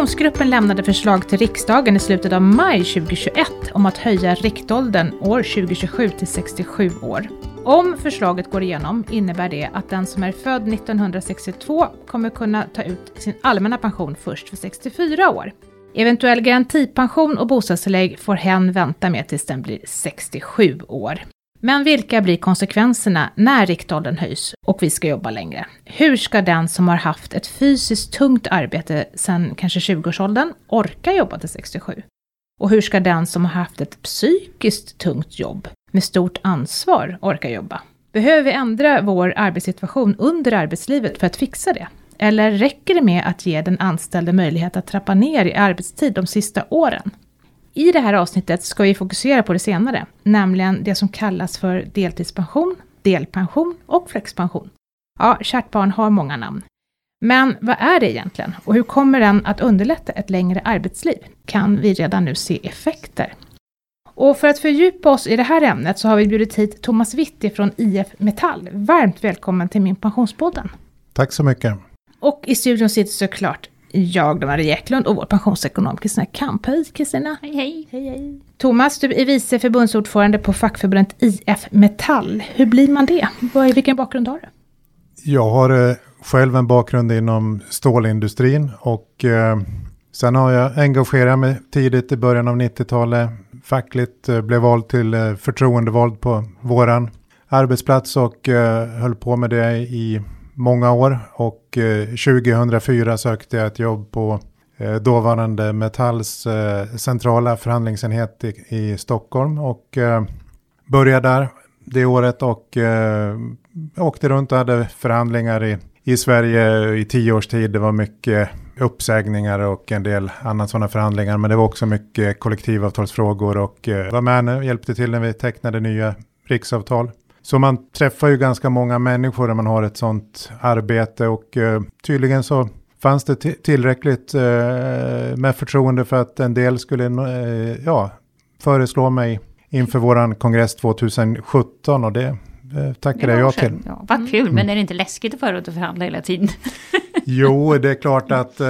Pensionsgruppen lämnade förslag till riksdagen i slutet av maj 2021 om att höja riktåldern år 2027 till 67 år. Om förslaget går igenom innebär det att den som är född 1962 kommer kunna ta ut sin allmänna pension först vid 64 år. Eventuell garantipension och bostadstillägg får hen vänta med tills den blir 67 år. Men vilka blir konsekvenserna när riktåldern höjs och vi ska jobba längre? Hur ska den som har haft ett fysiskt tungt arbete sedan kanske 20-årsåldern orka jobba till 67? Och hur ska den som har haft ett psykiskt tungt jobb med stort ansvar orka jobba? Behöver vi ändra vår arbetssituation under arbetslivet för att fixa det? Eller räcker det med att ge den anställde möjlighet att trappa ner i arbetstid de sista åren? I det här avsnittet ska vi fokusera på det senare, nämligen det som kallas för deltidspension, delpension och flexpension. Ja, kärt barn har många namn. Men vad är det egentligen och hur kommer den att underlätta ett längre arbetsliv? Kan vi redan nu se effekter? Och för att fördjupa oss i det här ämnet så har vi bjudit hit Thomas Witti från IF Metall. Varmt välkommen till min pensionspodden. Tack så mycket. Och i studion sitter såklart jag, Maria Eklund och vår pensionsekonom Kristina Kamp. Hej Kristina! Hej, hej. hej hej! Thomas, du är vice förbundsordförande på fackförbundet IF Metall. Hur blir man det? Vilken bakgrund har du? Jag har eh, själv en bakgrund inom stålindustrin och eh, sen har jag engagerat mig tidigt i början av 90-talet fackligt, eh, blev vald till förtroendevald på våran arbetsplats och höll på med det i många år och eh, 2004 sökte jag ett jobb på eh, dåvarande Metalls eh, centrala förhandlingsenhet i, Stockholm och började där det året och åkte runt och hade förhandlingar i, i Sverige i tio års tid. Det var mycket uppsägningar och en del annat sådana förhandlingar. Men det var också mycket kollektivavtalsfrågor och var med och hjälpte till när vi tecknade nya riksavtal. Så man träffar ju ganska många människor när man har ett sånt arbete och eh, tydligen så fanns det tillräckligt eh, med förtroende för att en del skulle eh, ja, föreslå mig inför våran kongress 2017 och det tackade jag till. Ja, vad kul, mm. men är det inte läskigt att förut att förhandla hela tiden? jo, det är klart att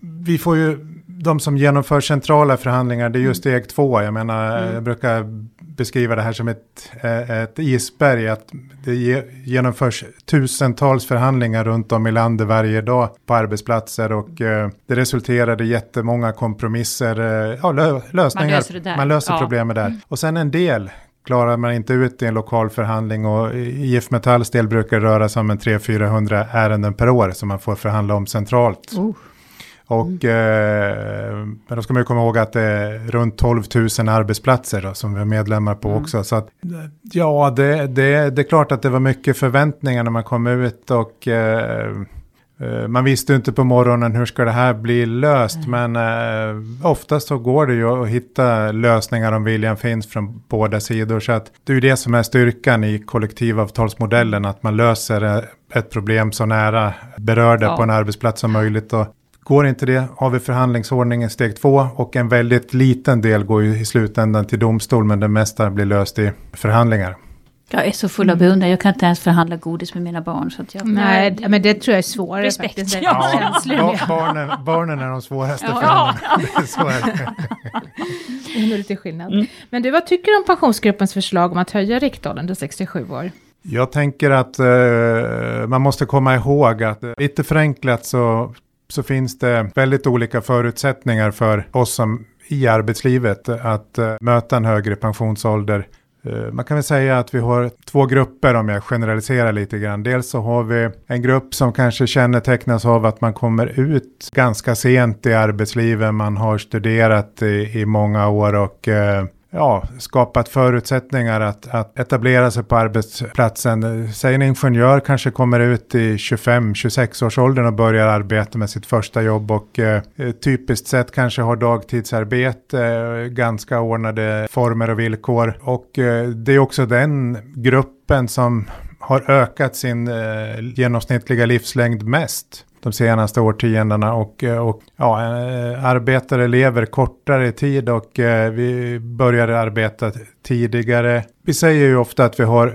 vi får ju, de som genomför centrala förhandlingar, det är ju mm. steg två. Jag menar, mm. jag brukar beskriva det här som ett, eh, ett isberg. Att det genomförs tusentals förhandlingar runt om i landet varje dag på arbetsplatser och eh, det resulterade i jättemånga kompromisser. Eh, ja, lösningar. Man löser, man löser ja. problemet där. Mm. Och sen en del klarar man inte ut i en lokal förhandling och IF Metalls del brukar röra sig om en 300-400 ärenden per år som man får förhandla om centralt. Uh. Och mm. eh, men då ska man ju komma ihåg att det är runt 12 000 arbetsplatser då, som vi är medlemmar på mm. också. Så att, ja, det, det, det är klart att det var mycket förväntningar när man kom ut och eh, eh man visste inte på morgonen hur ska det här bli löst, mm. men eh, oftast så går det ju att hitta lösningar om viljan finns från båda sidor. Så att det är ju det som är styrkan i kollektivavtalsmodellen, att man löser ett problem så nära berörda ja. på en arbetsplats som möjligt. Och Går inte det har vi förhandlingsordningen steg två och en väldigt liten del går ju i slutändan till domstol men det mesta blir löst i förhandlingar. Jag är så full av beundran, jag kan inte ens förhandla godis med mina barn. Så att jag, nej, men det tror jag är svårare Respekt. faktiskt. Ja, ja. barnen, barnen är de svåraste ja. förhandlingarna. så är det. det är lite skillnad. Mm. Men du, vad tycker du om pensionsgruppens förslag om att höja riktåldern till 67 år? Jag tänker att eh, man måste komma ihåg att eh, lite förenklat så så finns det väldigt olika förutsättningar för oss som i arbetslivet att uh, möta en högre pensionsålder. Uh, man kan väl säga att vi har två grupper om jag generaliserar lite grann. Dels så har vi en grupp som kanske kännetecknas av att man kommer ut ganska sent i arbetslivet. Man har studerat i, i många år och uh, ja, skapat förutsättningar att, att etablera sig på arbetsplatsen. Säg en ingenjör kanske kommer ut i 25-26 års åldern och börjar arbeta med sitt första jobb och eh, typiskt sett kanske har dagtidsarbete, eh, ganska ordnade former och villkor. Och eh, det är också den gruppen som har ökat sin eh, genomsnittliga livslängd mest de senaste årtiondena och, eh, och ja, eh, arbetare lever kortare tid och eh, vi började arbeta tidigare. Vi säger ju ofta att vi har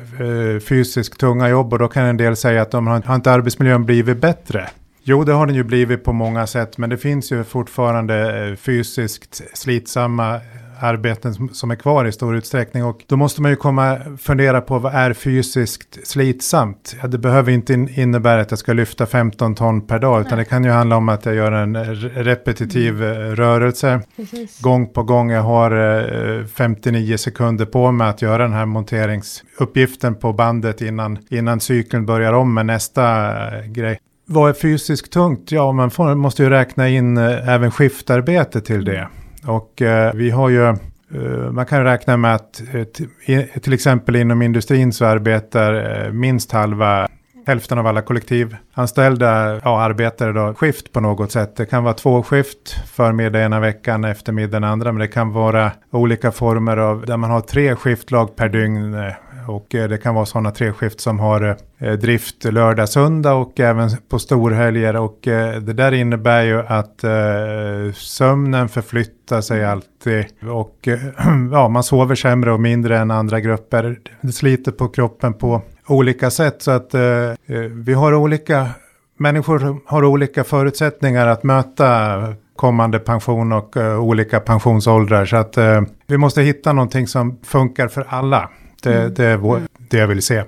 fysiskt tunga jobb och då kan en del säga att de har, har inte arbetsmiljön blivit bättre. Jo, det har den ju blivit på många sätt, men det finns ju fortfarande fysiskt slitsamma arbeten som är kvar i stor utsträckning. Och då måste man ju komma fundera på vad är fysiskt slitsamt? Ja, det behöver inte innebära att jag ska lyfta 15 ton per dag, utan det kan ju handla om att jag gör en repetitiv mm. rörelse. Precis. Gång på gång, jag har 59 sekunder på mig att göra den här monteringsuppgiften på bandet innan, innan cykeln börjar om med nästa grej. Vad är fysiskt tungt? Ja, man får, måste ju räkna in även skiftarbete till det. Och eh, vi har ju, eh, man kan räkna med att eh, till exempel inom industrin så arbetar eh, minst halva Hälften av alla kollektivanställda ja, arbetar då skift på något sätt. Det kan vara två skift, förmiddag ena veckan, eftermiddag den andra. Men det kan vara olika former av där man har tre skiftlag per dygn eh, och eh, det kan vara sådana treskift som har eh, drift lördag, söndag och även på storhelger. Och eh, det där innebär ju att sömnen förflyttar sig alltid. Och ja, man sover sämre och mindre än andra grupper. Det sliter på kroppen på olika sätt. Så att vi har olika, människor har olika förutsättningar att möta kommande pension och uh, olika pensionsåldrar. Så att uh, vi måste hitta någonting som funkar för alla. Det, mm. det är vår, det jag vill se.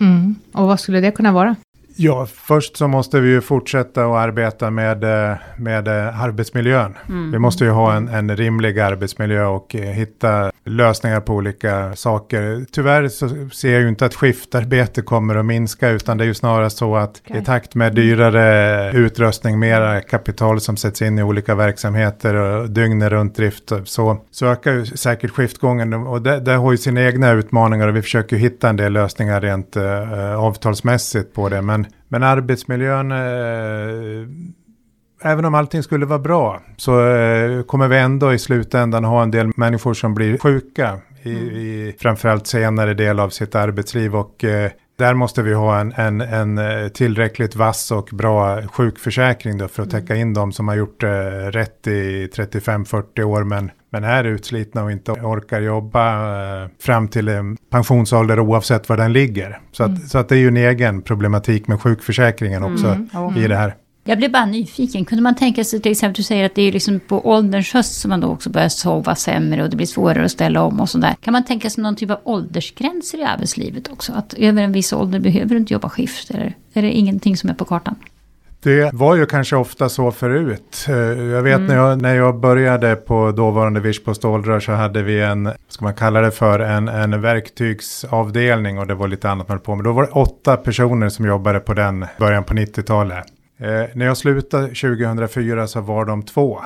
Mm. Och vad skulle det kunna vara? Ja, först så måste vi ju fortsätta att arbeta med, eh, med eh, arbetsmiljön. Mm. Vi måste ju ha en, en rimlig arbetsmiljö och eh, hitta lösningar på olika saker. Tyvärr så ser jag ju inte att skiftarbete kommer att minska utan det är ju snarare så att okay. i takt med dyrare utrustning, mera kapital som sätts in i olika verksamheter och dygnet runt drift så, så ökar ju säkert skiftgången och det, det har ju sina egna utmaningar och vi försöker hitta en del lösningar rent uh, avtalsmässigt på det. Men men, arbetsmiljön, eh, även om allting skulle vara bra, så eh, kommer vi ändå i slutändan ha en del människor som blir sjuka i, mm. i framförallt senare del av sitt arbetsliv. Och eh, där måste vi ha en, en, en, eh, tillräckligt vass och bra sjukförsäkring då för att täcka in de som har gjort eh, rätt i 35-40 år men, men är utslitna och inte orkar jobba eh, fram till en pensionsålder oavsett var den ligger. Så, mm. att, så att det är ju en egen problematik med sjukförsäkringen också mm. i det här. Jag blev bara nyfiken. Kunde man tänka sig till exempel, du säger att det är liksom på ålderns höst som man då också börjar sova sämre och det blir svårare att ställa om och sådär. Kan man tänka sig någon typ av åldersgränser i arbetslivet också? Att över en viss ålder behöver du inte jobba skift eller är det ingenting som är på kartan? Det var ju kanske ofta så förut. Eh, jag vet mm. när, jag, när jag började på dåvarande Vish på Stålrör så hade vi en, ska man kalla det för, en, en verktygsavdelning och det var lite annat man på med. Då var det åtta personer som jobbade på den början på 90-talet. Eh, när jag slutade 2004 så var de två.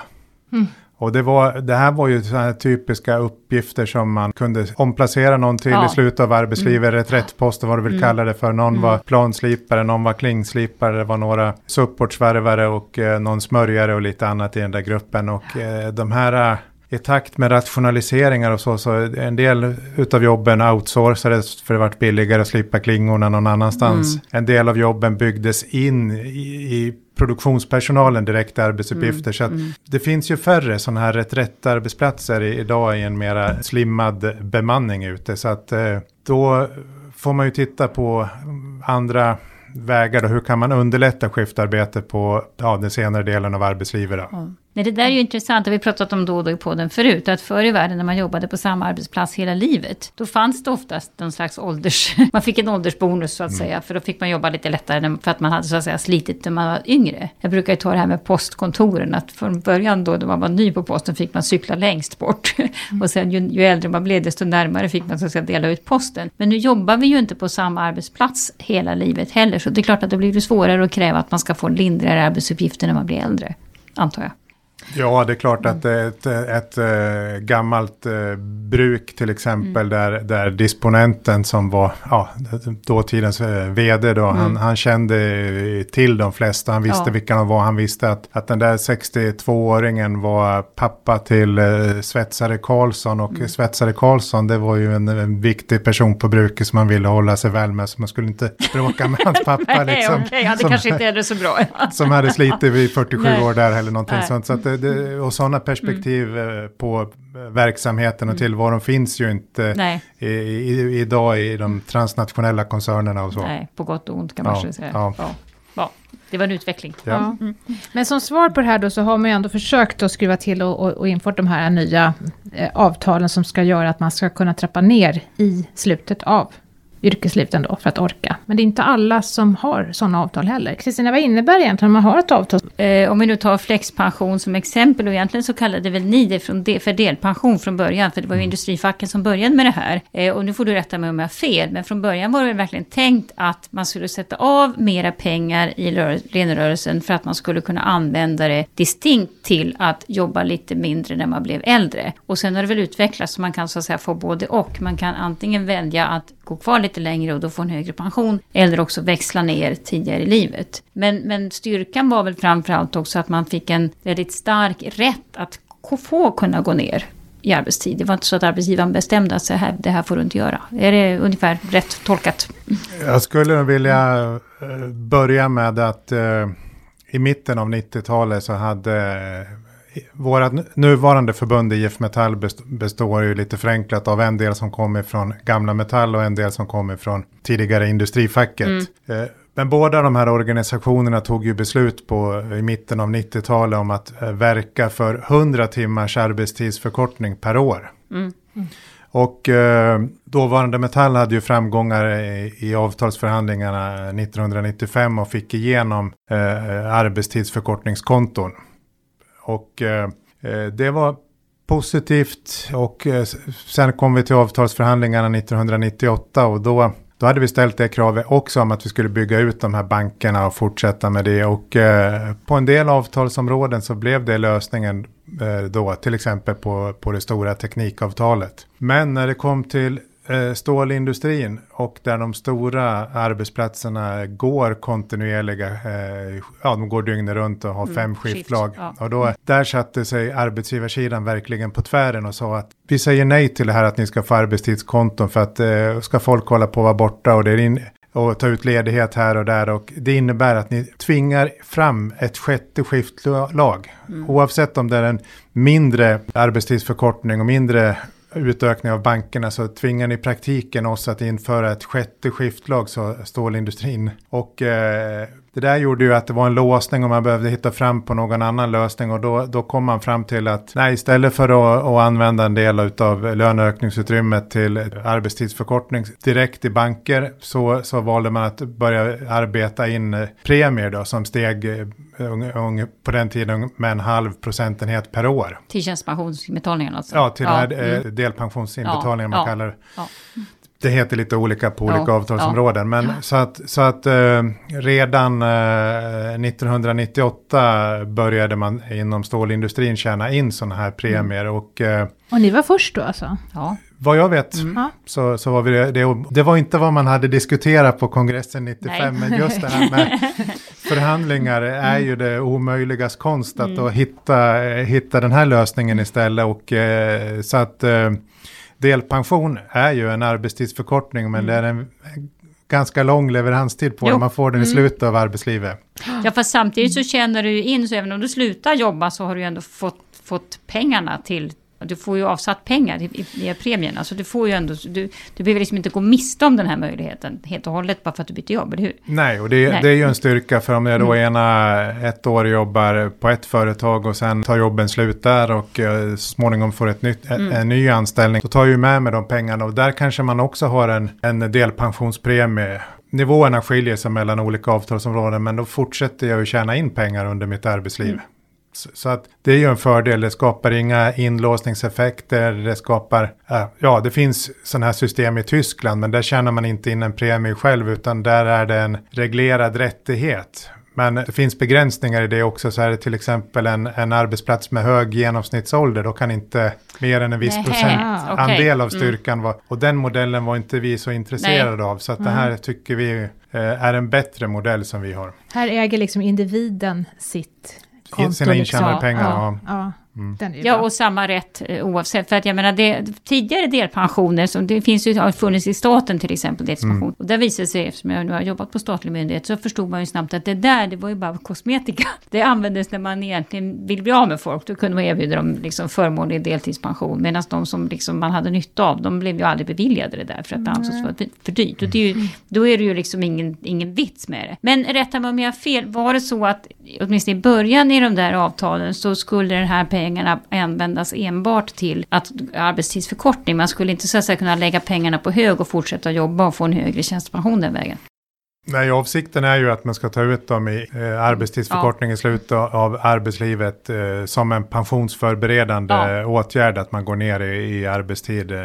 Mm. Och det, var, det här var ju sådana typiska uppgifter som man kunde omplacera någon till ja. i slutet av arbetslivet, mm. reträttposter vad du vill mm. kalla det för. Någon mm. var planslipare, någon var klingslipare, det var några supportsvärvare och eh, någon smörjare och lite annat i den där gruppen. Och eh, de här i takt med rationaliseringar och så, så en del utav jobben outsourcades för det vart billigare att slippa klingorna någon annanstans. Mm. En del av jobben byggdes in i, i produktionspersonalen direkta arbetsuppgifter. Mm. Så att mm. det finns ju färre sådana här reträttarbetsplatser idag i en mera slimmad bemanning ute. Så att eh, då får man ju titta på andra vägar då, hur kan man underlätta skiftarbete på ja, den senare delen av arbetslivet? Då? Mm. Nej, det där är ju intressant, det har vi pratat om då och då i podden förut, att förr i världen när man jobbade på samma arbetsplats hela livet, då fanns det oftast någon slags ålders... Man fick en åldersbonus så att mm. säga, för då fick man jobba lite lättare för att man hade så att säga slitit när man var yngre. Jag brukar ju ta det här med postkontoren, att från början då när man var ny på posten fick man cykla längst bort. Mm. och sen ju, ju, äldre man blev, desto närmare fick man så att säga dela ut posten. Men nu jobbar vi ju inte på samma arbetsplats hela livet heller, så det är klart att det blir svårare att kräva att man ska få lindrigare arbetsuppgifter när man blir äldre, antar jag. Ja, det är klart att ett, ett, ett äh, gammalt äh, bruk till exempel mm. där, där disponenten som var ja, dåtidens äh, vd då, mm. han, han kände till de flesta, han visste ja. vilka de var, han visste att, att den där 62-åringen var pappa till äh, svetsare Karlsson och mm. svetsare Karlsson det var ju en, en, viktig person på bruket som man ville hålla sig väl med så man skulle inte bråka med hans pappa. Nej, liksom, okay, ja, det som, kanske inte är det så bra. som hade slitit i 47 Nej. år där eller någonting Nej. sånt. Så att det, det, och sådana perspektiv mm. på verksamheten och mm. tillvaron finns ju inte i, i, idag i de transnationella koncernerna och så. Nej, på gott och ont kan man ja, säga. Ja. Ja. ja, det var en utveckling. Ja. Ja. Men som svar på det här då så har man ju ändå försökt att skruva till och, och, och infört de här nya eh, avtalen som ska göra att man ska kunna trappa ner i slutet av yrkeslivet ändå för att orka. Men det är inte alla som har sådana avtal heller. Kristina, vad innebär det egentligen om man har ett avtal? Eh, om vi nu tar flexpension som exempel och egentligen så kallade väl ni det från de, för delpension från början för det var ju industrifacken som började med det här. Eh, och nu får du rätta mig om jag har fel men från början var det verkligen tänkt att man skulle sätta av mera pengar i lönerörelsen för att man skulle kunna använda det distinkt till att jobba lite mindre när man blev äldre. Och sen har det väl utvecklats så man kan så att säga få både och. Man kan antingen välja att gå kvar lite längre och då få en högre pension. Eller också växla ner tidigare i livet. Men, men styrkan var väl framförallt också att man fick en väldigt stark rätt att få kunna gå ner i arbetstid. Det var inte så att arbetsgivaren bestämde att så här, det här får du inte göra. Är det ungefär rätt tolkat? Jag skulle vilja eh, börja med att eh, i mitten av 90-talet så hade vårt nuvarande förbund IF Metall består ju lite förenklat av en del som kommer från gamla Metall och en del som kommer från tidigare industrifacket. Mm. Men båda de här organisationerna tog ju beslut på i mitten av 90-talet om att verka för 100 timmars arbetstidsförkortning per år. Mm. Mm. Och eh, dåvarande Metall hade ju framgångar i, i avtalsförhandlingarna 1995 och fick igenom eh, arbetstidsförkortningskonton. Och eh, eh, det var positivt och eh, sen kom vi till avtalsförhandlingarna 1998 och då, då hade vi ställt det kravet också om att vi skulle bygga ut de här bankerna och fortsätta med det. Och eh, på en del avtalsområden så blev det lösningen eh, då, till exempel på, på det stora teknikavtalet. Men när det kom till stålindustrin och där de stora arbetsplatserna går kontinuerliga, eh, ja de går dygnet runt och har mm, fem skiftlag. Ja. Och då, där satte sig arbetsgivarsidan verkligen på tvären och sa att vi säger nej till det här att ni ska få arbetstidskonton för att eh, ska folk hålla på att vara borta och det är in, och ta ut ledighet här och där och det innebär att ni tvingar fram ett sjätte skiftlag. Mm. Oavsett om det är en mindre arbetstidsförkortning och mindre utökning av bankerna så tvingar ni i praktiken oss att införa ett sjätte skiftlag, så stålindustrin. Och eh, det där gjorde ju att det var en låsning och man behövde hitta fram på någon annan lösning och då, då kom man fram till att nej, istället för att, att använda en del av löneökningsutrymmet till arbetstidsförkortning direkt i banker så, så valde man att börja arbeta in premier då som steg uh, på den tiden med en halv procentenhet per år. Till tjänstepensionsinbetalningen alltså? Ja, till ja. Mm. delpensionsinbetalningen ja. man kallar det. Ja det heter lite olika på olika ja, avtalsområden. Ja, men ja. så att, så att eh, redan eh, 1998 började man inom stålindustrin tjäna in sådana här premier. Mm. Och, eh, och ni var först då alltså? Ja. Vad jag vet mm. så, så var vi det, det. Det var inte vad man hade diskuterat på kongressen 95. Nej. Men just det här med förhandlingar är ju det omöjligas konst. Att mm. hitta, hitta den här lösningen istället. Och eh, så att eh, delpension är ju en arbetstidsförkortning men mm. det är en ganska lång leveranstid på den. Man får den i mm. slutet av arbetslivet. Ja, fast samtidigt så tjänar du ju in, så även om du slutar jobba så har du ju ändå fått, fått pengarna till du får ju avsatt pengar i, i, premien. Alltså du får ju ändå, du, du behöver liksom inte gå miste om den här möjligheten helt och hålet bara för att du byter jobb, eller hur? Nej, och det, Nej. det är ju en styrka för om jag då mm. ena ett år jobbar på ett företag och sen tar jobben slut där och uh, småningom får ett nytt, mm. en, ny anställning. Så tar ju med mig de pengarna och där kanske man också har en, en delpensionspremie nivåerna skiljer sig mellan olika avtalsområden men då fortsätter jag ju tjäna in pengar under mitt arbetsliv. Mm. Så att det är ju en fördel, det skapar inga inlåsningseffekter, det skapar, äh, ja det finns sådana här system i Tyskland men där tjänar man inte in en premie själv utan där är det en reglerad rättighet. Men det finns begränsningar i det också, så är det till exempel en, en arbetsplats med hög genomsnittsålder, då kan inte mer än en viss procent okay. andel av mm. styrkan mm. vara, och den modellen var inte vi så intresserade Nej. av, så att mm. det här tycker vi eh, är en bättre modell som vi har. Här äger liksom individen sitt konto. Sina intjänade liksom. pengar. Ja, ja. Ju Ja, bra. och samma rätt eh, oavsett. För att jag menar, det, tidigare delpensioner, som det finns ju, har funnits i staten till exempel, delpension. Och där visade det sig, eftersom jag nu har jobbat på statlig myndighet, så förstod man ju snabbt att det där, det var ju bara kosmetika. Det användes när man egentligen vill bli av med folk. Då kunde man erbjuda dem liksom förmånlig deltidspension. Medan de som liksom man hade nytta av, de blev ju aldrig beviljade det där för att det ansågs vara för, dyrt. Och det är ju, då är det ju liksom ingen, ingen vits med det. Men rätta mig om jag har fel, var det så att åtminstone i början i de där avtalen så skulle den här pengarna användas enbart till att arbetstidsförkortning. Man skulle inte så att säga kunna lägga pengarna på hög och fortsätta jobba och få en högre tjänstepension den vägen. Nej, avsikten är ju att man ska ta ut dem i eh, arbetstidsförkortning i slutet av arbetslivet eh, som en pensionsförberedande Ja. åtgärd. Att man går ner i, i arbetstid eh,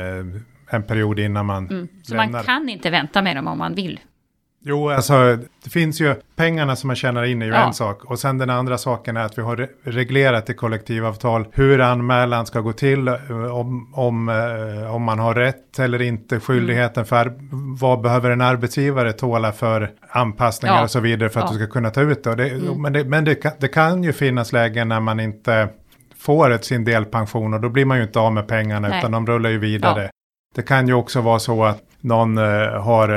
en period innan man Mm. Så lämnar. man kan inte vänta med dem om man vill. Jo, alltså det finns ju pengarna som man tjänar in är ju Ja. en sak. Och sen den andra saken är att vi har re- reglerat i kollektivavtal hur anmälan ska gå till. eh, Om, om, eh, om man har rätt eller inte, skyldigheten för vad behöver en arbetsgivare tåla för anpassningar Ja. och så vidare för att Ja. du ska kunna ta ut det. Det Men, det, men det, kan, det kan ju finnas lägen när man inte får ett sin delpension och då blir man ju inte av med pengarna Nej. utan de rullar ju vidare. Det kan ju också vara så att någon eh, har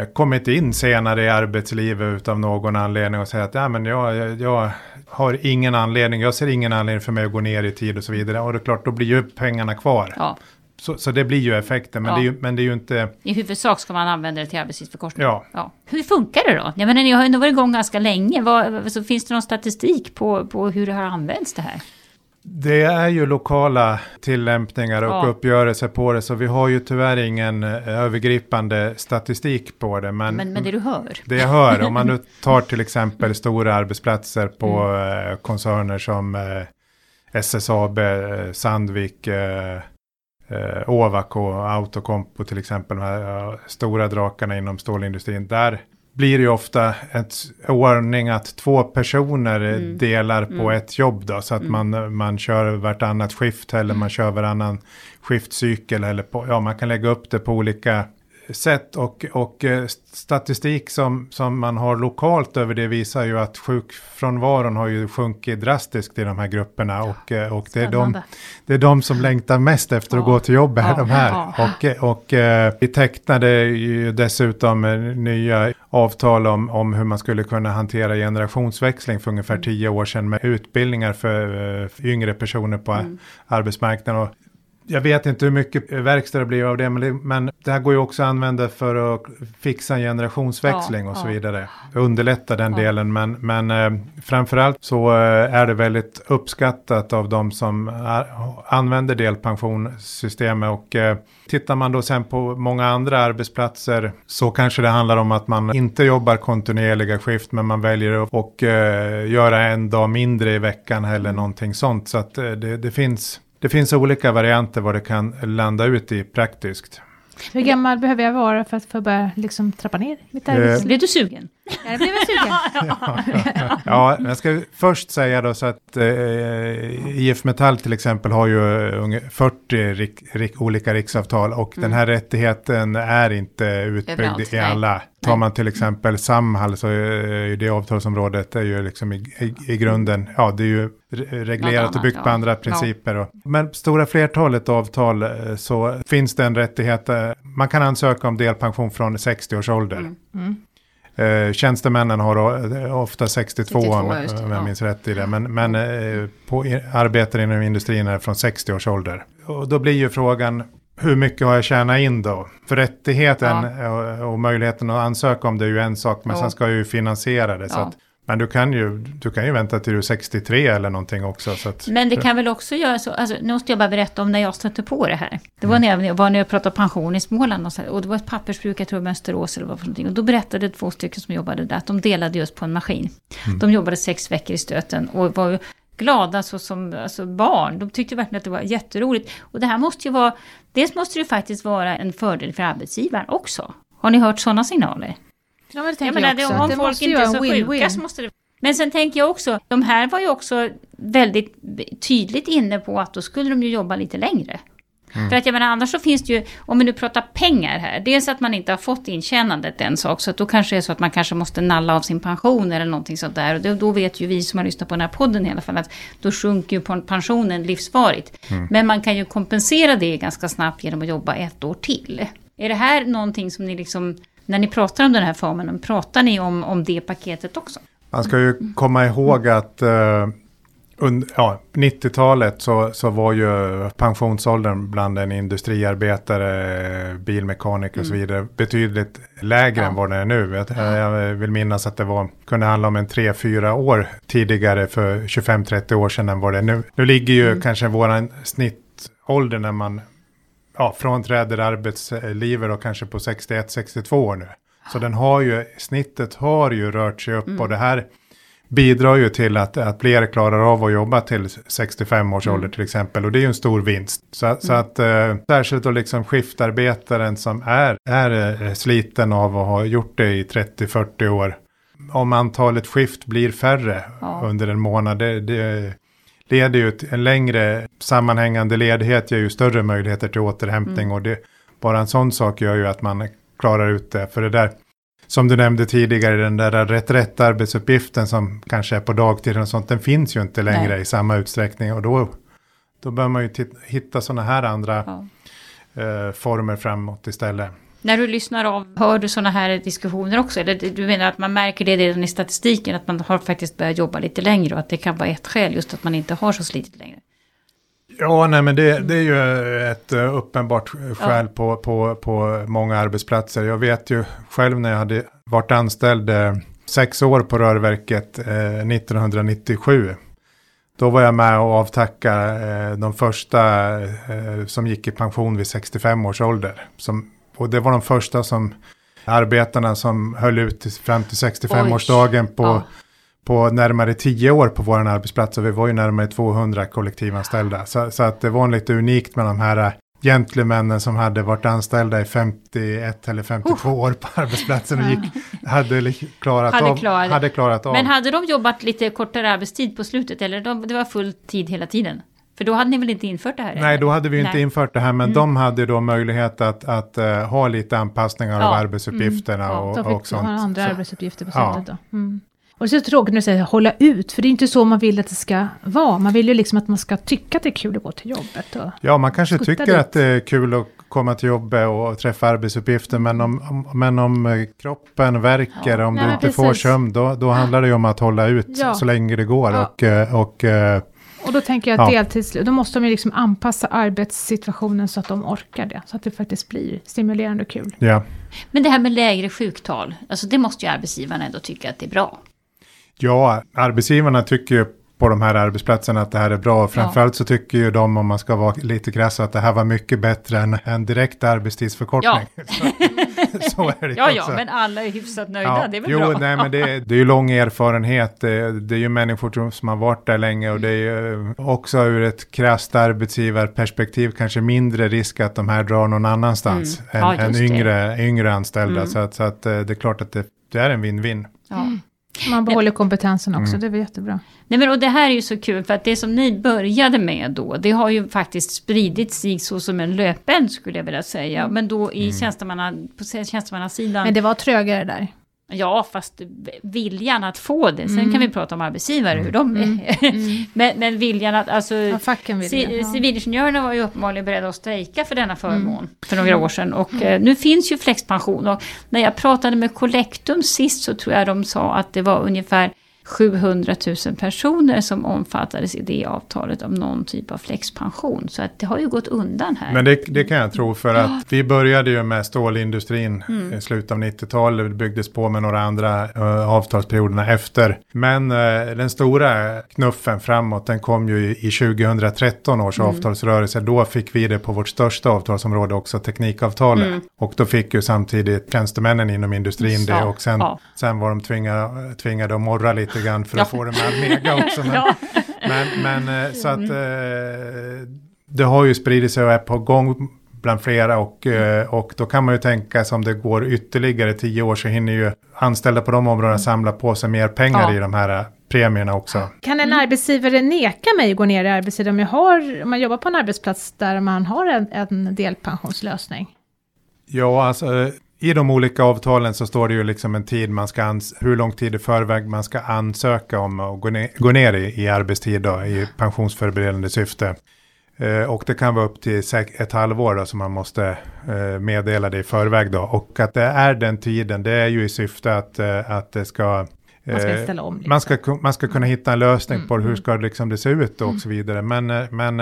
eh, kommit in senare i arbetslivet utav någon anledning och säger att ja, men jag, jag, jag har ingen anledning, jag ser ingen anledning för mig att gå ner i tid och så vidare. Och det är klart, då blir ju pengarna kvar. Ja. Så, så det blir ju effekten, men, Ja. det är ju, men det är ju inte... I huvudsak ska man använda det till arbetstidsförkortning. Ja. Ja. Hur funkar det då? Jag menar, ni har ju ändå varit igång ganska länge. Vad, så finns det någon statistik på, på hur det har använts det här? Det är ju lokala tillämpningar och Ja. uppgörelser på det, så vi har ju tyvärr ingen eh, övergripande statistik på det. Men, Men, men det du hör? Det jag hör, om man nu tar till exempel stora arbetsplatser på Mm. eh, koncerner som eh, SSAB, Sandvik, Ovako, Autocompo till exempel, de här stora drakarna inom stålindustrin. Där blir det ju ofta ett ordning att två personer Mm. delar på Mm. ett jobb då, så att man, man kör vartannat skift eller Mm. man kör varannan skiftcykel eller på, ja man kan lägga upp det på olika sätt och, och eh, statistik som, som man har lokalt över det visar ju att sjukfrånvaron har ju sjunkit drastiskt i de här grupperna och, eh, och det, är de, det är de som längtar mest efter att Ja. gå till jobbet, Ja. de här. Ja. Och, och eh, vi tecknade ju dessutom nya avtal om, om hur man skulle kunna hantera generationsväxling för Mm. ungefär tio år sedan med utbildningar för yngre personer på Mm. arbetsmarknaden. Och jag vet inte hur mycket verkstad det blir av det men, det, men det här går ju också att använda för att fixa en generationsväxling Ja, och så vidare. Underlätta den Ja. delen, men, men eh, framförallt så eh, är det väldigt uppskattat av de som är, använder delpensionssystemet och eh, tittar man då sen på många andra arbetsplatser så kanske det handlar om att man inte jobbar kontinuerliga skift men man väljer att och, eh, göra en dag mindre i veckan eller någonting sånt. Så att eh, det, det finns det finns olika varianter vad det kan landa ut i praktiskt. Hur gammal behöver jag vara för att få börja liksom trappa ner mitt Eh, arbetsliv? Blev du sugen? Ja, det blev jag sugen. Ja, jag ska först säga då så att eh, IF Metall till exempel har ju unge- 40 rik, rik, olika riksavtal och den här rättigheten är inte utbyggd Överallt, i nej. alla. Tar man till exempel Samhall så är ju det avtalsområdet är ju liksom i, i, i grunden, ja det är ju re- reglerat och annat, byggt på ja. andra Ja. principer. Och, men stora flertalet avtal eh, så finns det en rättighet, eh, man kan ansöka om delpension från 60 års ålder. Mm. Eh, tjänstemännen har eh, ofta 62, 62, om, just det, om jag ja. minns rätt i det. Men, men eh, på arbetare inom industrin är från 60 års ålder. Och då blir ju frågan hur mycket har jag tjänat in då? För rättigheten och, och möjligheten att ansöka om det är ju en sak, men Ja. sen ska jag ju finansiera det. Så Ja. att, men du kan, ju, du kan ju vänta till du är 63 eller någonting också. Så att, Men det kan väl också göra så, alltså, nu måste jag bara berätta om när jag stötte på det här. Det var när jag var när jag pratade pension i Småland och, så här, och det var ett pappersbruk, jag tror Mönsterås eller vad för någonting. Och då berättade två stycken som jobbade där att de delade just på en maskin. De jobbade sex veckor i stöten och var glada så som alltså barn. De tyckte verkligen att det var jätteroligt. Och det här måste ju vara, dels måste det ju faktiskt vara en fördel för arbetsgivaren också. Har ni hört sådana signaler? Ja, men det Jag tänker menar, jag det, också. om det folk inte är så en sjuka win-win. så måste det... Men sen tänker jag också, de här var ju också väldigt tydligt inne på att då skulle de ju jobba lite längre. Mm. För att jag menar, annars så finns det ju, om vi nu pratar pengar här, dels att man inte har fått intjänandet en sak, så att då kanske det är så att man kanske måste nalla av sin pension eller någonting sånt där. Och då, då vet ju vi som har lyssnat på den här podden i alla fall, att då sjunker ju pensionen livsvarigt. Mm. Men man kan ju kompensera det ganska snabbt genom att jobba ett år till. Är det här någonting som ni liksom, när ni pratar om den här formen, pratar ni om, om det paketet också? Man ska ju komma ihåg att uh, under ja, 90-talet så, så var ju pensionsåldern bland en industriarbetare, bilmekaniker och så mm. vidare betydligt lägre ja. än vad den är nu. Jag, jag, vill minnas att det var, kunde handla om en 3-4 år tidigare för 25-30 år sedan än vad det är nu. Nu ligger ju mm. kanske våran snittålder när man ja, frånträder arbetslivet och kanske på 61-62 år nu. Så den har ju, snittet har ju rört sig upp mm. och det här bidrar ju till att, att fler klarar av att jobba till 65 års mm. ålder till exempel. Och det är ju en stor vinst. Så, mm. så att eh, särskilt då liksom skiftarbetaren som är, är eh, sliten av att ha gjort det i 30-40 år. Om antalet skift blir färre ja. under en månad, det, det leder ju till en längre sammanhängande ledighet ger ju större möjligheter till återhämtning. Mm. Och det, bara en sån sak gör ju att man klarar ut det. För det där som du nämnde tidigare, den där rätt rätt arbetsuppgiften som kanske är på dagtid och sånt, den finns ju inte längre Nej. i samma utsträckning. Och då, då bör man ju hitta sådana här andra ja. eh, former framåt istället. När du lyssnar av, hör du sådana här diskussioner också? Eller du menar att man märker det redan i statistiken, att man har faktiskt börjat jobba lite längre och att det kan vara ett skäl, just att man inte har så slitit längre? Ja, nej men det, det är ju ett uh, uppenbart skäl ja. på, på, på många arbetsplatser. Jag vet ju själv när jag hade varit anställd uh, sex år på rörverket uh, eh, 1997. Då var jag med och avtacka de första som gick i pension vid 65 års ålder. Som, och det var de första som arbetarna som höll ut fram till 65-årsdagen på ja på närmare tio år på vår arbetsplats och vi var ju närmare 200 kollektivanställda. Så, så att det var lite unikt med de här äh, gentlemännen som hade varit anställda i 51 eller 52 oh. år på arbetsplatsen och gick, hade klarat, hade, av, klarat. hade klarat av. Men hade de jobbat lite kortare arbetstid på slutet eller de, det var full tid hela tiden? För då hade ni väl inte infört det här? Nej, då hade vi inte Nej. infört det här, men mm. de hade då möjlighet att, att uh, ha lite anpassningar ja. av arbetsuppgifterna mm. och, ja, och, och sånt. De andra så. arbetsuppgifter på ja. då. Mm. Och det är så tråkigt när du säger hålla ut, för det är inte så man vill att det ska vara. Man vill ju liksom att man ska tycka att det är kul att gå till jobbet. Och ja, man kanske tycker dit. att det är kul att komma till jobbet och träffa arbetsuppgifter, men om, om men om eh, kroppen verkar, ja, om nej, du inte precis. får sömn, då, då handlar det ju om att hålla ut ja. så länge det går. Ja. Och, eh, och, och då tänker jag att ja. deltids, då måste de ju liksom anpassa arbetssituationen så att de orkar det. Så att det faktiskt blir stimulerande och kul. Ja. Men det här med lägre sjuktal, alltså det måste ju arbetsgivarna ändå tycka att det är bra. Ja, arbetsgivarna tycker ju på de här arbetsplatserna att det här är bra. Framförallt ja. så tycker ju de, om man ska vara lite krass, att det här var mycket bättre än en direkt arbetstidsförkortning. Ja. Så, så är det ja, också. ja, men alla är hyfsat nöjda, ja. det är väl jo, bra. Nej, men det, det är ju lång erfarenhet, det, det är ju människor som har varit där länge och det är ju också ur ett krasst arbetsgivarperspektiv kanske mindre risk att de här drar någon annanstans mm. än, ja, än yngre, yngre anställda. Mm. Så, att, så att eh, det är klart att det, det är en win-win. Ja. Mm. Man behåller kompetensen också, mm. det är jättebra. Nej men och det här är ju så kul för att det som ni började med då, det har ju faktiskt spridit sig så som en löpeld skulle jag vilja säga. Mm. Men då i mm. tjänstemanna, på tjänstemannasidan. Men det var trögare där. Ja, fast viljan att få det. Sen mm. kan vi prata om arbetsgivare, hur de är. Mm. mm. men, men, viljan att, alltså, ja, vill, ja. civilingenjörerna var ju uppenbarligen beredda att strejka för denna förmån mm. för några år sedan. Och eh, nu finns ju flexpension. Och när jag pratade med Collectum sist så tror jag de sa att det var ungefär 700 000 personer som omfattades i det avtalet av någon typ av flexpension. Så att det har ju gått undan här. Men det, det kan jag tro för att vi började ju med stålindustrin mm. i slutet av 90-talet. Det byggdes på med några andra uh, avtalsperioderna efter. Men uh, den stora knuffen framåt den kom ju i, i 2013 års mm. avtalsrörelse. Då fick vi det på vårt största avtalsområde också, teknikavtalet. Mm. Och då fick ju samtidigt tjänstemännen inom industrin Så, det och sen, ja. sen var de tvingade, tvingade att morra lite lite grann för att få det med mega också. Men, ja. men, men, eh, så att eh, det har ju spridit sig och är på gång bland flera och, eh, och då kan man ju tänka sig om det går ytterligare tio år så hinner ju anställda på de områdena samla på sig mer pengar ja. i de här premierna också. Kan en arbetsgivare neka mig att gå ner i arbetstid om jag har, om man jobbar på en arbetsplats där man har en, en delpensionslösning? Ja, alltså i de olika avtalen så står det ju liksom en tid man ska, ans- hur lång tid i förväg man ska ansöka om att gå ner, gå ner i, i arbetstid då, i pensionsförberedande syfte. Eh, och det kan vara upp till ett halvår då, som man måste eh, meddela det i förväg då. Och att det är den tiden, det är ju i syfte att, eh, att det ska Man ska eh, ställa om. Liksom. man ska, man ska kunna hitta en lösning Mm, på hur mm. ska det liksom det se ut och så vidare. Men, eh, men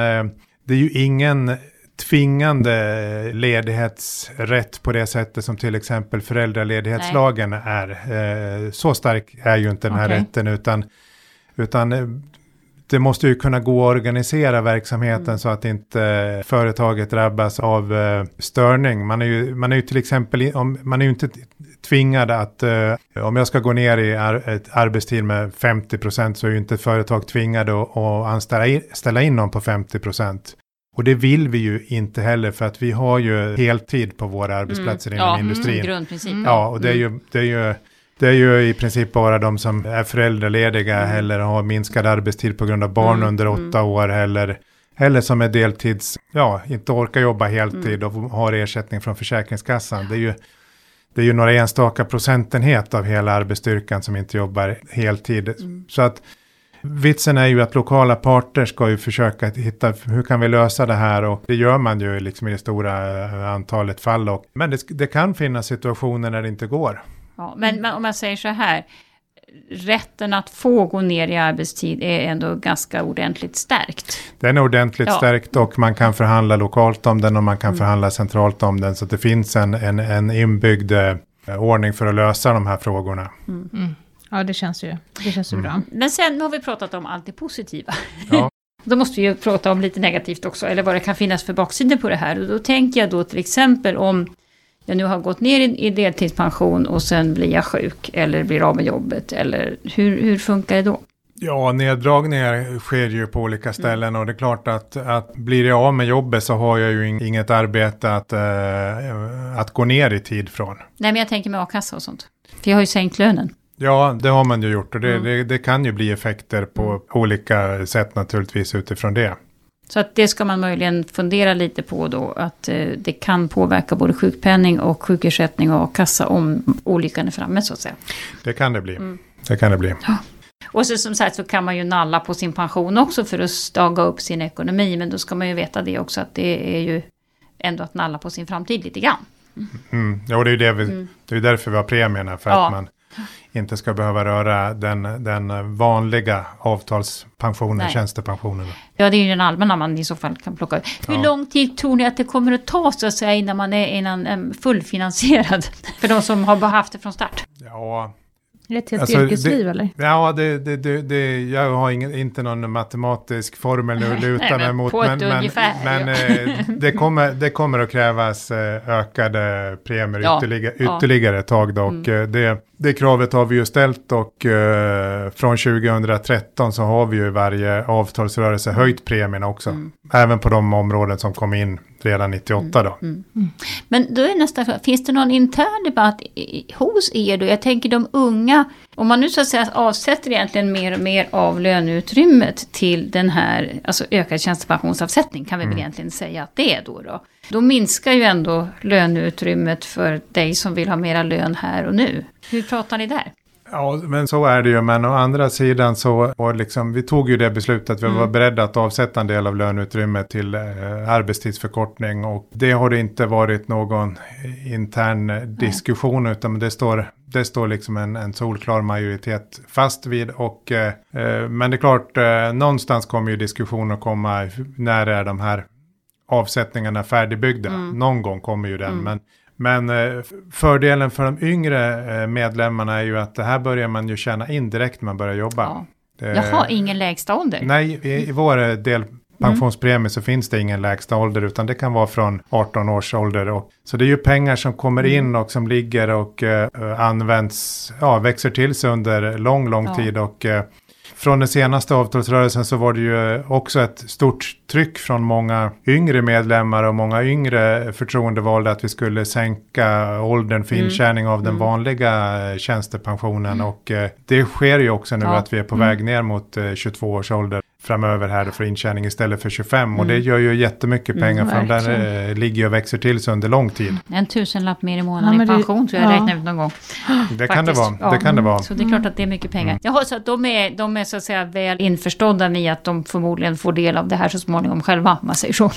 det är ju ingen tvingande ledighetsrätt på det sättet som till exempel föräldraledighetslagen är. Eh, Så stark är ju inte den här Okej. rätten utan, utan eh, det måste ju kunna gå att organisera verksamheten Mm. så att inte företaget drabbas av eh, störning. Man är ju, man är ju till exempel, om, man är ju inte tvingad att, om jag ska gå ner i ar, ett arbetstid med 50% så är ju inte företag tvingade att, att anställa in, ställa in någon på 50%. Och det vill vi ju inte heller för att vi har ju heltid på våra arbetsplatser inom ja, industrin. Mm, grundprincip. Mm. Ja, och det är ju, det är ju, det är ju i princip bara de som är föräldralediga eller har minskad arbetstid på grund av barn Mm, under mm. åtta år eller, eller som är deltids, ja, inte orkar jobba heltid Mm. och har ersättning från Försäkringskassan. Det är ju, det är ju några enstaka procentenhet av hela arbetsstyrkan som inte jobbar heltid. Mm. Så att vitsen är ju att lokala parter ska ju försöka hitta hur kan vi lösa det här och det gör man ju liksom i det stora eh, antalet fall. Och, men det, det kan finnas situationer när det inte går. Ja, men, men om man säger så här, rätten att få gå ner i arbetstid är ändå ganska ordentligt stärkt. Den är ordentligt Ja. stärkt och man kan förhandla lokalt om den och man kan Mm. förhandla centralt om den. Så att det finns en, en, en inbyggd eh, ordning för att lösa de här frågorna. Mm. Ja, det känns ju, det känns ju Mm. bra. Men sen har vi pratat om allt det positiva. Ja. Då måste vi ju prata om lite negativt också, eller vad det kan finnas för baksidor på det här. Och då tänker jag då till exempel om jag nu har gått ner i, i deltidspension och sen blir jag sjuk eller blir av med jobbet. Eller hur, hur funkar det då? Ja, neddragningar sker ju på olika ställen och det är klart att, att blir jag av med jobbet så har jag ju ing- inget arbete att, eh, att gå ner i tid från. Nej, men jag tänker med a-kassa och sånt. För jag har ju sänkt lönen. Ja, det har man ju gjort och det, Mm. det, det kan ju bli effekter på olika sätt naturligtvis utifrån det. Så att det ska man möjligen fundera lite på då, att eh, det kan påverka både sjukpenning och sjukersättning och a-kassa om olyckan är framme så att säga. Det kan det bli. Mm. Det kan det bli. Och så, som sagt så kan man ju nalla på sin pension också för att staga upp sin ekonomi, men då ska man ju veta det också att det är ju ändå att nalla på sin framtid lite grann. Mm. Ja, och det är ju det vi, Mm. det är därför vi har premierna, för Ja. att man inte ska behöva röra den, den vanliga avtalspensionen, Nej. tjänstepensionen. Ja, det är ju den allmänna man i så fall kan plocka ut. Hur Ja. lång tid tror ni att det kommer att ta så att säga innan man är innan, fullfinansierad? För de som har haft det från start. Ja, ett helt Alltså, yrkesliv det- eller? ja det, det, det, det, jag har ingen, inte någon matematisk formel nu att luta mig men mot. Men, men, ungefär, men eh, det, kommer, det kommer att krävas eh, ökade premier Ja, ytterligare, ja. ytterligare ett tag. Då, och Mm. eh, det, det kravet har vi ju ställt och eh, från 2013 så har vi ju i varje avtalsrörelse höjt premierna också. Mm. Även på de områden som kom in redan 98 då. Mm. Men då är nästa finns det någon intern debatt i- hos er då? Jag tänker de unga, om man nu så att säga avsätter egentligen mer och mer av löneutrymmet till den här, alltså ökad tjänstepensionsavsättning kan vi väl egentligen säga att det är då då. Då minskar ju ändå löneutrymmet för dig som vill ha mera lön här och nu. Hur pratar ni där? Ja, men så är det ju. Men å andra sidan så, och liksom, vi tog ju det beslutet att vi Mm. var beredda att avsätta en del av löneutrymmet till eh, arbetstidsförkortning. Och det har det inte varit någon intern eh, diskussion, utan det står, det står liksom en, en solklar majoritet fast vid. Och, eh, eh, men det är klart, eh, någonstans kommer ju diskussionen att komma, när är de här avsättningarna färdigbyggda? Mm. Någon gång kommer ju den. Mm. Men men eh, fördelen för de yngre eh, medlemmarna är ju att det här börjar man ju tjäna in direkt när man börjar jobba. Ja. Det- Jaha, ingen lägsta ålder? Nej, i, i vår eh, delpensionspremie så finns det ingen lägsta ålder utan det kan vara från 18 års ålder. Och, så det är ju pengar som kommer Mm. in och som ligger och eh, används, ja, växer till sig under lång, lång Ja. tid och eh, från den senaste avtalsrörelsen så var det ju också ett stort tryck från många yngre medlemmar och många yngre förtroendevalda att vi skulle sänka åldern för mm. intjäning av den mm. vanliga tjänstepensionen. Mm. Och eh, det sker ju också nu ja. att vi är på mm. väg ner mot eh, 22 års ålder framöver här för intjäning istället för 25. Mm. Och det gör ju jättemycket pengar mm, för den eh, ligger och växer till sig under lång tid. En tusenlapp mer i månaden ja, i pension det, tror jag ja. räknade ut någon gång. Det kan det vara. Ja. Det kan det vara. Så det är klart att det är mycket pengar. Mm. Jaha, så att de är, de är så att säga väl införstådda med att de förmodligen får del av det här så småningom själva, om man säger så.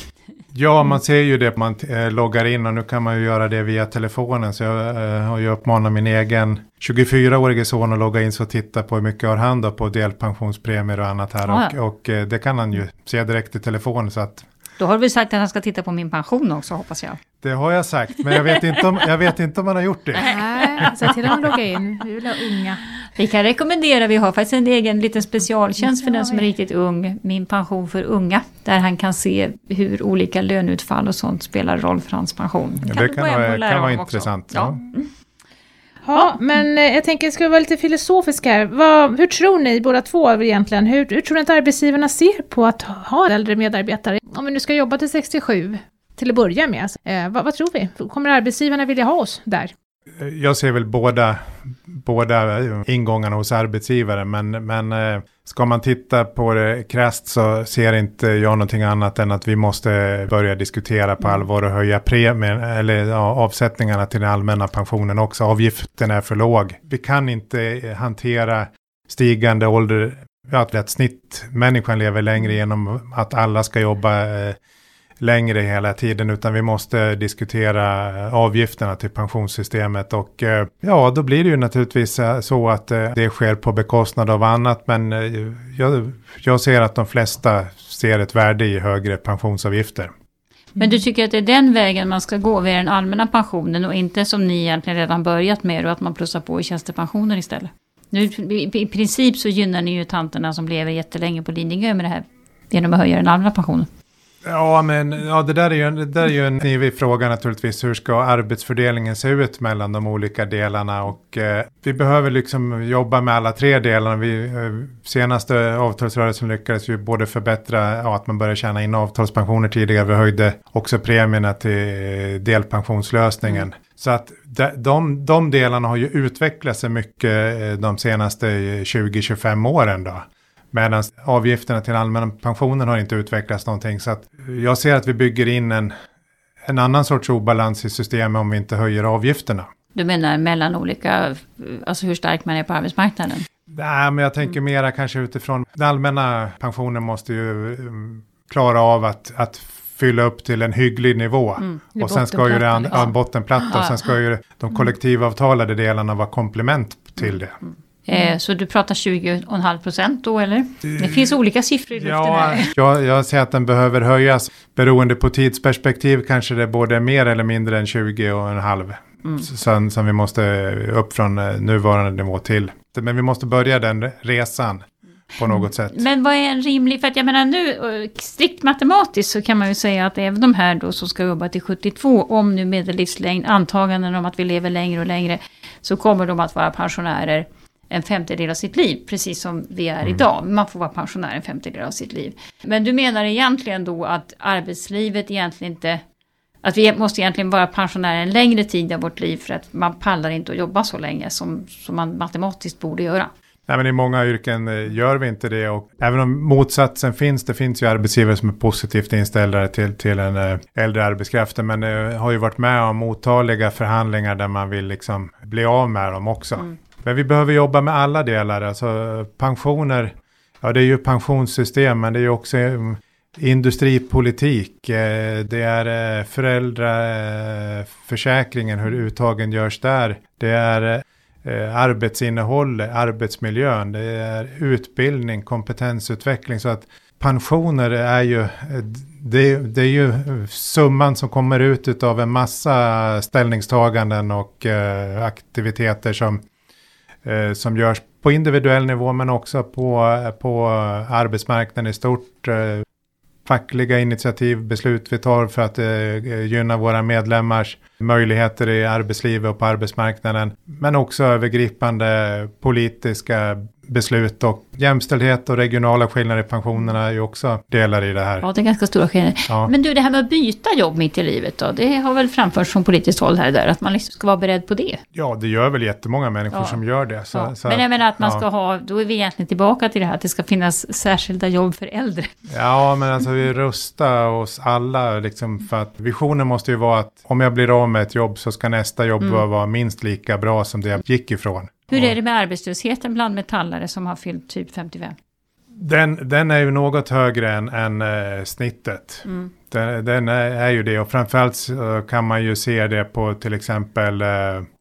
Ja, man ser ju det. Man eh, loggar in och nu kan man ju göra det via telefonen. Så jag eh, har ju uppmanat min egen 24-årige son att logga in så och titta på hur mycket har han då på delpensionspremier och annat här. Ah, ja. och, och eh, det kan han ju se direkt i telefonen. Så att då har du väl sagt att han ska titta på min pension också hoppas jag. Det har jag sagt, men jag vet inte om, jag vet inte om han har gjort det. Nej, säg till honom att logga in. Vi vill ha unga. Vi kan rekommendera, vi har faktiskt en egen liten specialtjänst för den som är riktigt ung, Min pension för unga, där han kan se hur olika löneutfall och sånt spelar roll för hans pension. Ja, det kan, vara, kan vara intressant. Ja. ja. Ja, men eh, jag tänker, ska vi vara lite filosofiska här. Vad, hur tror ni båda två egentligen? Hur, hur tror ni att arbetsgivarna ser på att ha äldre medarbetare? Om vi nu ska jobba till 67, till att börja med. Eh, vad, vad, tror vi? Kommer arbetsgivarna vilja ha oss där? Jag ser väl båda, båda ingångarna hos arbetsgivare, men, men eh, ska man titta på det krasst så ser inte jag någonting annat än att vi måste börja diskutera på allvar och höja premien, eller ja, avsättningarna till den allmänna pensionen också. Avgiften är för låg. Vi kan inte hantera stigande ålder, att snitt människan lever längre genom att alla ska jobba eh, längre hela tiden utan vi måste diskutera avgifterna till pensionssystemet och eh, ja då blir det ju naturligtvis eh, så att eh, det sker på bekostnad av annat men jag, jag ser att de flesta ser ett värde i högre pensionsavgifter. Men du tycker att det är den vägen man ska gå via den allmänna pensionen och inte som ni egentligen redan börjat med och att man plussar på i tjänstepensioner istället? Nu, I princip så gynnar ni ju tanterna som lever jättelänge på Lidingö med det här genom att höja den allmänna pensionen. Ja, men ja, det, där är ju, det där är ju en knivig fråga naturligtvis. Hur ska arbetsfördelningen se ut mellan de olika delarna? Och eh, vi behöver liksom jobba med alla tre delarna. Vi, eh, senaste avtalsrörelsen lyckades ju både förbättra ja, att man börjar tjäna in avtalspensioner tidigare. Vi höjde också premierna till delpensionslösningen. Mm. Så att de, de, de delarna har ju utvecklat sig mycket eh, de senaste 20-25 åren då. Medan avgifterna till allmänna pensionen har inte utvecklats någonting. Så att jag ser att vi bygger in en, en annan sorts obalans i systemet om vi inte höjer avgifterna. Du menar mellan olika, alltså hur stark man är på arbetsmarknaden? Nej, men jag tänker mera kanske utifrån, den allmänna pensionen måste ju um, klara av att, att fylla upp till en hygglig nivå. Mm, och sen ska ju det en liksom. bottenplatta och sen ska ju de kollektivavtalade delarna vara komplement till det. Mm. Mm. Så du pratar 20,5 procent då eller? Det finns olika siffror i luften ja, här. Jag, jag ser att den behöver höjas. Beroende på tidsperspektiv kanske det är både mer eller mindre än 20,5. Mm. Sen, som vi måste upp från eh, nuvarande nivå till. Men vi måste börja den resan på något sätt. Men vad är en rimlig, för att jag menar nu eh, strikt matematiskt så kan man ju säga att även de här då som ska jobba till 72, om nu medellivslängd, antaganden om att vi lever längre och längre, så kommer de att vara pensionärer en femtedel av sitt liv, precis som vi är mm. idag. Man får vara pensionär en femtedel av sitt liv. Men du menar egentligen då att arbetslivet egentligen inte att vi måste egentligen vara pensionärer en längre tid av vårt liv för att man pallar inte att jobba så länge som, som man matematiskt borde göra. Nej, men I många yrken eh, gör vi inte det och även om motsatsen finns, det finns ju arbetsgivare som är positivt inställda till, till en äh, äldre arbetskraft, men det har ju varit med om otaliga förhandlingar där man vill liksom bli av med dem också. Mm. Men vi behöver jobba med alla delar, alltså pensioner, ja det är ju pensionssystem, men det är ju också eh, industripolitik, eh, det är eh, föräldraförsäkringen, hur uttagen görs där, det är arbetsinnehåll, arbetsmiljön, det är utbildning, kompetensutveckling, så att pensioner är ju, det, det, är ju summan som kommer ut av en massa ställningstaganden och aktiviteter som eh, som görs på individuell nivå men också på, eh, på arbetsmarknaden i stort. Eh, fackliga initiativ, beslut vi tar för att eh, gynna våra medlemmars möjligheter i arbetslivet och på arbetsmarknaden. Men också övergripande politiska beslut och jämställdhet och regionala skillnader i pensionerna är ju också delar i det här. Ja, det är ganska stora skillnader. Ja. Men du, det här med att byta jobb mitt i livet då, det har väl framförts från politiskt håll här och där, att man liksom ska vara beredd på det. Ja, det gör väl jättemånga människor Ja. som gör det. Så, Ja. så Men jag menar att man ska ha, då är vi egentligen tillbaka till det här att det ska finnas särskilda jobb för äldre. Ja, men alltså vi rustar oss alla liksom för att visionen måste ju vara att om jag blir av med ett jobb så ska nästa jobb Mm. vara minst lika bra som det jag gick ifrån. Hur är det med arbetslösheten bland metallare som har fyllt typ 55? Den, den är ju något högre än, än eh, snittet. Mm. Den, den är, är ju det och framförallt kan man ju se det på till exempel eh,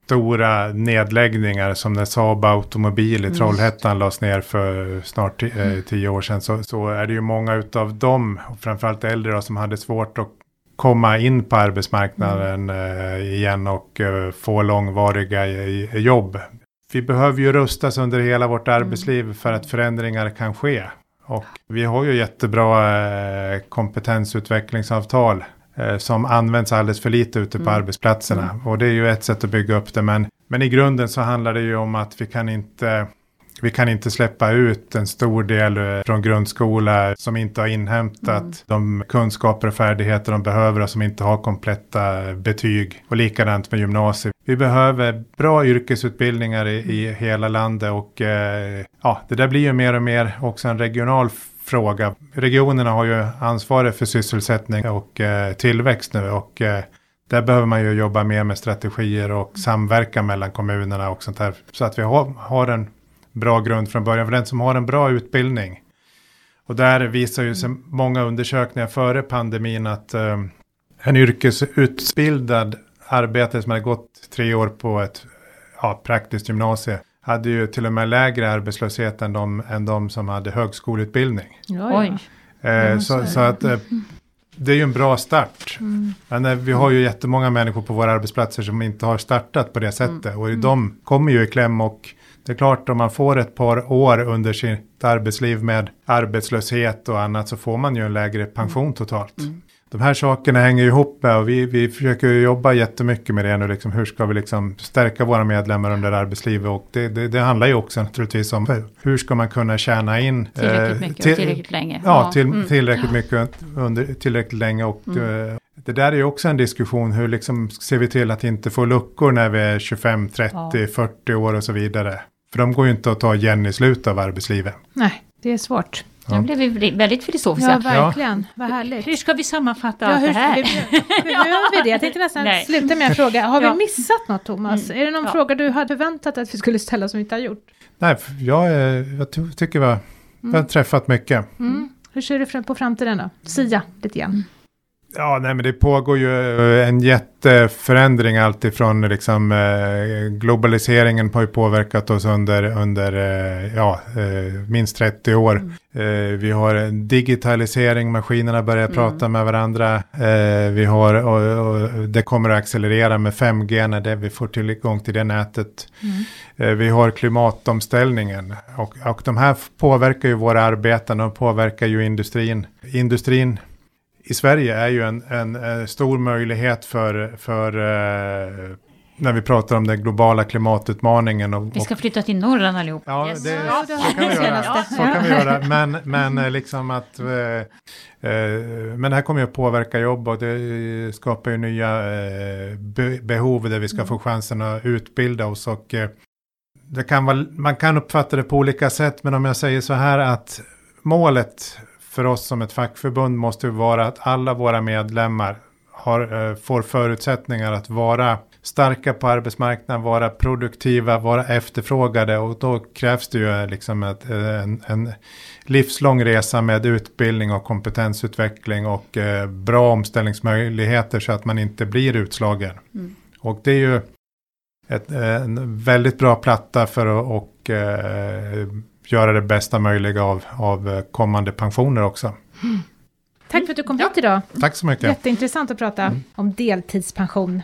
stora nedläggningar som när Saab Automobil Mm. i Trollhättan lades ner för snart eh, tio år sedan. Så, så är det ju många utav dem, och framförallt äldre då, som hade svårt att komma in på arbetsmarknaden eh, igen och eh, få långvariga i jobb. Vi behöver ju rustas under hela vårt arbetsliv för att förändringar kan ske. Och vi har ju jättebra eh, kompetensutvecklingsavtal eh, som används alldeles för lite ute på arbetsplatserna. Och det är ju ett sätt att bygga upp det. Men, men i grunden så handlar det ju om att vi kan inte vi kan inte släppa ut en stor del eh, från grundskola som inte har inhämtat de kunskaper och färdigheter de behöver och som inte har kompletta betyg. Och likadant med gymnasiet. Vi behöver bra yrkesutbildningar i, i hela landet och eh, ja, det där blir ju mer och mer också en regional fråga. Regionerna har ju ansvaret för sysselsättning och eh, tillväxt nu och eh, där behöver man ju jobba mer med strategier och samverka mellan kommunerna och sånt här. Så att vi har, har en bra grund från början. För den som har en bra utbildning. Och där visar ju sig många undersökningar före pandemin att eh, en yrkesutbildad arbetare som hade gått tre år på ett ja, praktiskt gymnasie hade ju till och med lägre arbetslöshet än de, än de som hade högskoleutbildning. Ja, Oj. Eh, så, så att eh, det är ju en bra start. Men eh, vi har ju jättemånga människor på våra arbetsplatser som inte har startat på det sättet. Och de kommer ju i kläm och det är klart om man får ett par år under sitt arbetsliv med arbetslöshet och annat så får man ju en lägre pension totalt. De här sakerna hänger ihop med och vi, vi försöker jobba jättemycket med det nu. Liksom, hur ska vi liksom stärka våra medlemmar under arbetslivet? Och det, det, det handlar ju också naturligtvis om hur ska man kunna tjäna in Tillräckligt eh, mycket till- och tillräckligt länge. Ja, till, mm. tillräckligt mycket under tillräckligt länge. Och eh, det där är ju också en diskussion. Hur liksom ser vi till att inte få luckor när vi är 25, 30, 40 år och så vidare. För de går ju inte att ta igen i slutet av arbetslivet. Nej, det är svårt. Nu blev vi väldigt filosofiska. Ja, verkligen. Vad härligt. Hur ska vi sammanfatta Ja, allt hur, det här? gör vi det? Jag tänkte nästan Nej. sluta med en fråga. Har vi Ja. missat något, Thomas? Är det någon Ja. fråga du hade förväntat att vi skulle ställa som vi inte har gjort? Nej, jag, jag ty- tycker vi har, vi har träffat mycket. Mm. Hur ser du fram- på framtiden då? Sia lite grann. Ja, nej, men det pågår ju eh, en jätteförändring alltifrån liksom eh, globaliseringen har ju påverkat oss under, under eh, ja, eh, minst 30 år. Eh, vi har en digitalisering, maskinerna börjar prata med varandra. Vi har, och, och det kommer att accelerera med 5G när det, vi får tillgång till det nätet. Eh, vi har klimatomställningen och, och de här påverkar ju våra arbeten och påverkar ju industrin. Industrin i Sverige är ju en, en, eh, stor möjlighet för, för eh, när vi pratar om den globala klimatutmaningen. Och, Vi ska flytta till Norrland allihop. Ja, Yes. det, så kan vi göra. Så kan vi göra. Men, men eh, liksom att... Eh, eh, men det här kommer ju att påverka jobb och det skapar ju nya eh, be, behov där vi ska få chansen att utbilda oss. Och, eh, det kan vara, man kan uppfatta det på olika sätt, men om jag säger så här att målet för oss som ett fackförbund måste vara att alla våra medlemmar har, eh, får förutsättningar att vara starka på arbetsmarknaden, vara produktiva, vara efterfrågade och då krävs det ju eh, liksom ett, eh, en, en livslång resa med utbildning och kompetensutveckling och eh, bra omställningsmöjligheter så att man inte blir utslagen. Och det är ju ett, en väldigt bra platta för att och, eh, göra det bästa möjliga av, av eh, kommande pensioner också. Tack för att du kom hit idag. Tack så mycket. Jätteintressant att prata om deltidspension.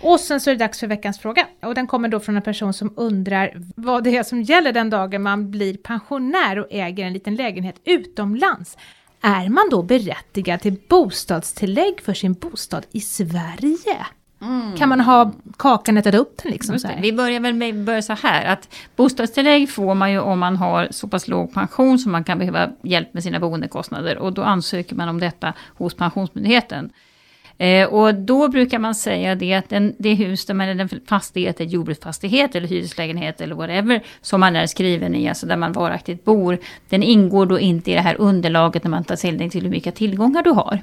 Och sen så är det dags för veckans fråga. Och den kommer då från en person som undrar vad det är som gäller den dagen man blir pensionär och äger en liten lägenhet utomlands. Är man då berättigad till bostadstillägg för sin bostad i Sverige? Mm. Kan man ha kakan ätit upp den liksom? Så Vi börjar väl med börja så här att bostadstillägg får man ju om man har så pass låg pension som man kan behöva hjälp med sina boendekostnader och då ansöker man om detta hos Pensionsmyndigheten. Eh, och då brukar man säga det att den, det hus där man är en fastighet, en jordbruksfastighet eller hyreslägenhet eller whatever som man är skriven i, alltså där man varaktigt bor, den ingår då inte i det här underlaget när man tar ställning till hur mycket tillgångar du har.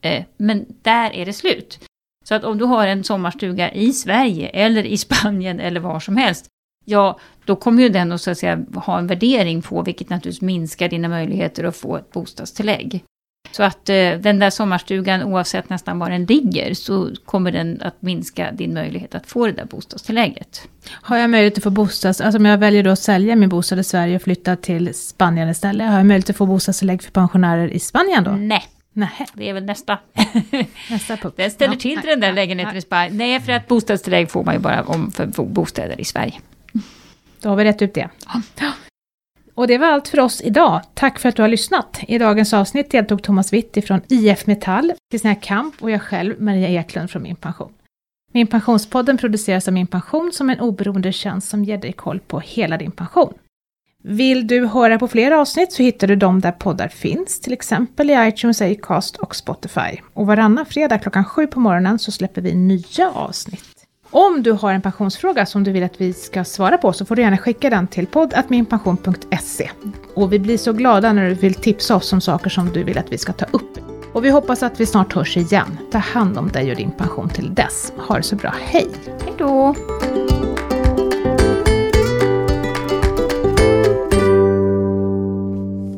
Eh, men där är det slut. Så att om du har en sommarstuga i Sverige eller i Spanien eller var som helst, ja, då kommer ju den att, så att säga, ha en värdering på, vilket naturligtvis minskar dina möjligheter att få ett bostadstillägg. Så att eh, den där sommarstugan, oavsett nästan var den ligger, så kommer den att minska din möjlighet att få det där bostadstillägget. Har jag möjlighet att få bostads... Alltså om jag väljer då att sälja min bostad i Sverige och flytta till Spanien istället, har jag möjlighet att få bostadstillägg för pensionärer i Spanien då? Nej. Nej. Det är väl nästa. nästa punkt. Den ställer till till den där lägenheten i Spanien. Nej, för att bostadstillägg får man ju bara om för bostäder i Sverige. Då har vi rätt ut det. Ja. Och det var allt för oss idag. Tack för att du har lyssnat. I dagens avsnitt deltog Thomas Witt från IF Metall, Kristina Kamp och jag själv, Maria Eklund från Min Pension. Min Pensionspodden produceras av Min Pension som en oberoende tjänst som ger dig koll på hela din pension. Vill du höra på fler avsnitt så hittar du dem där poddar finns, till exempel i iTunes, Acast och Spotify. Och varannan fredag klockan sju på morgonen så släpper vi nya avsnitt. Om du har en pensionsfråga som du vill att vi ska svara på så får du gärna skicka den till poddatminpension.se. Och vi blir så glada när du vill tipsa oss om saker som du vill att vi ska ta upp. Och vi hoppas att vi snart hörs igen. Ta hand om dig och din pension till dess. Ha det så bra. Hej! Hej då!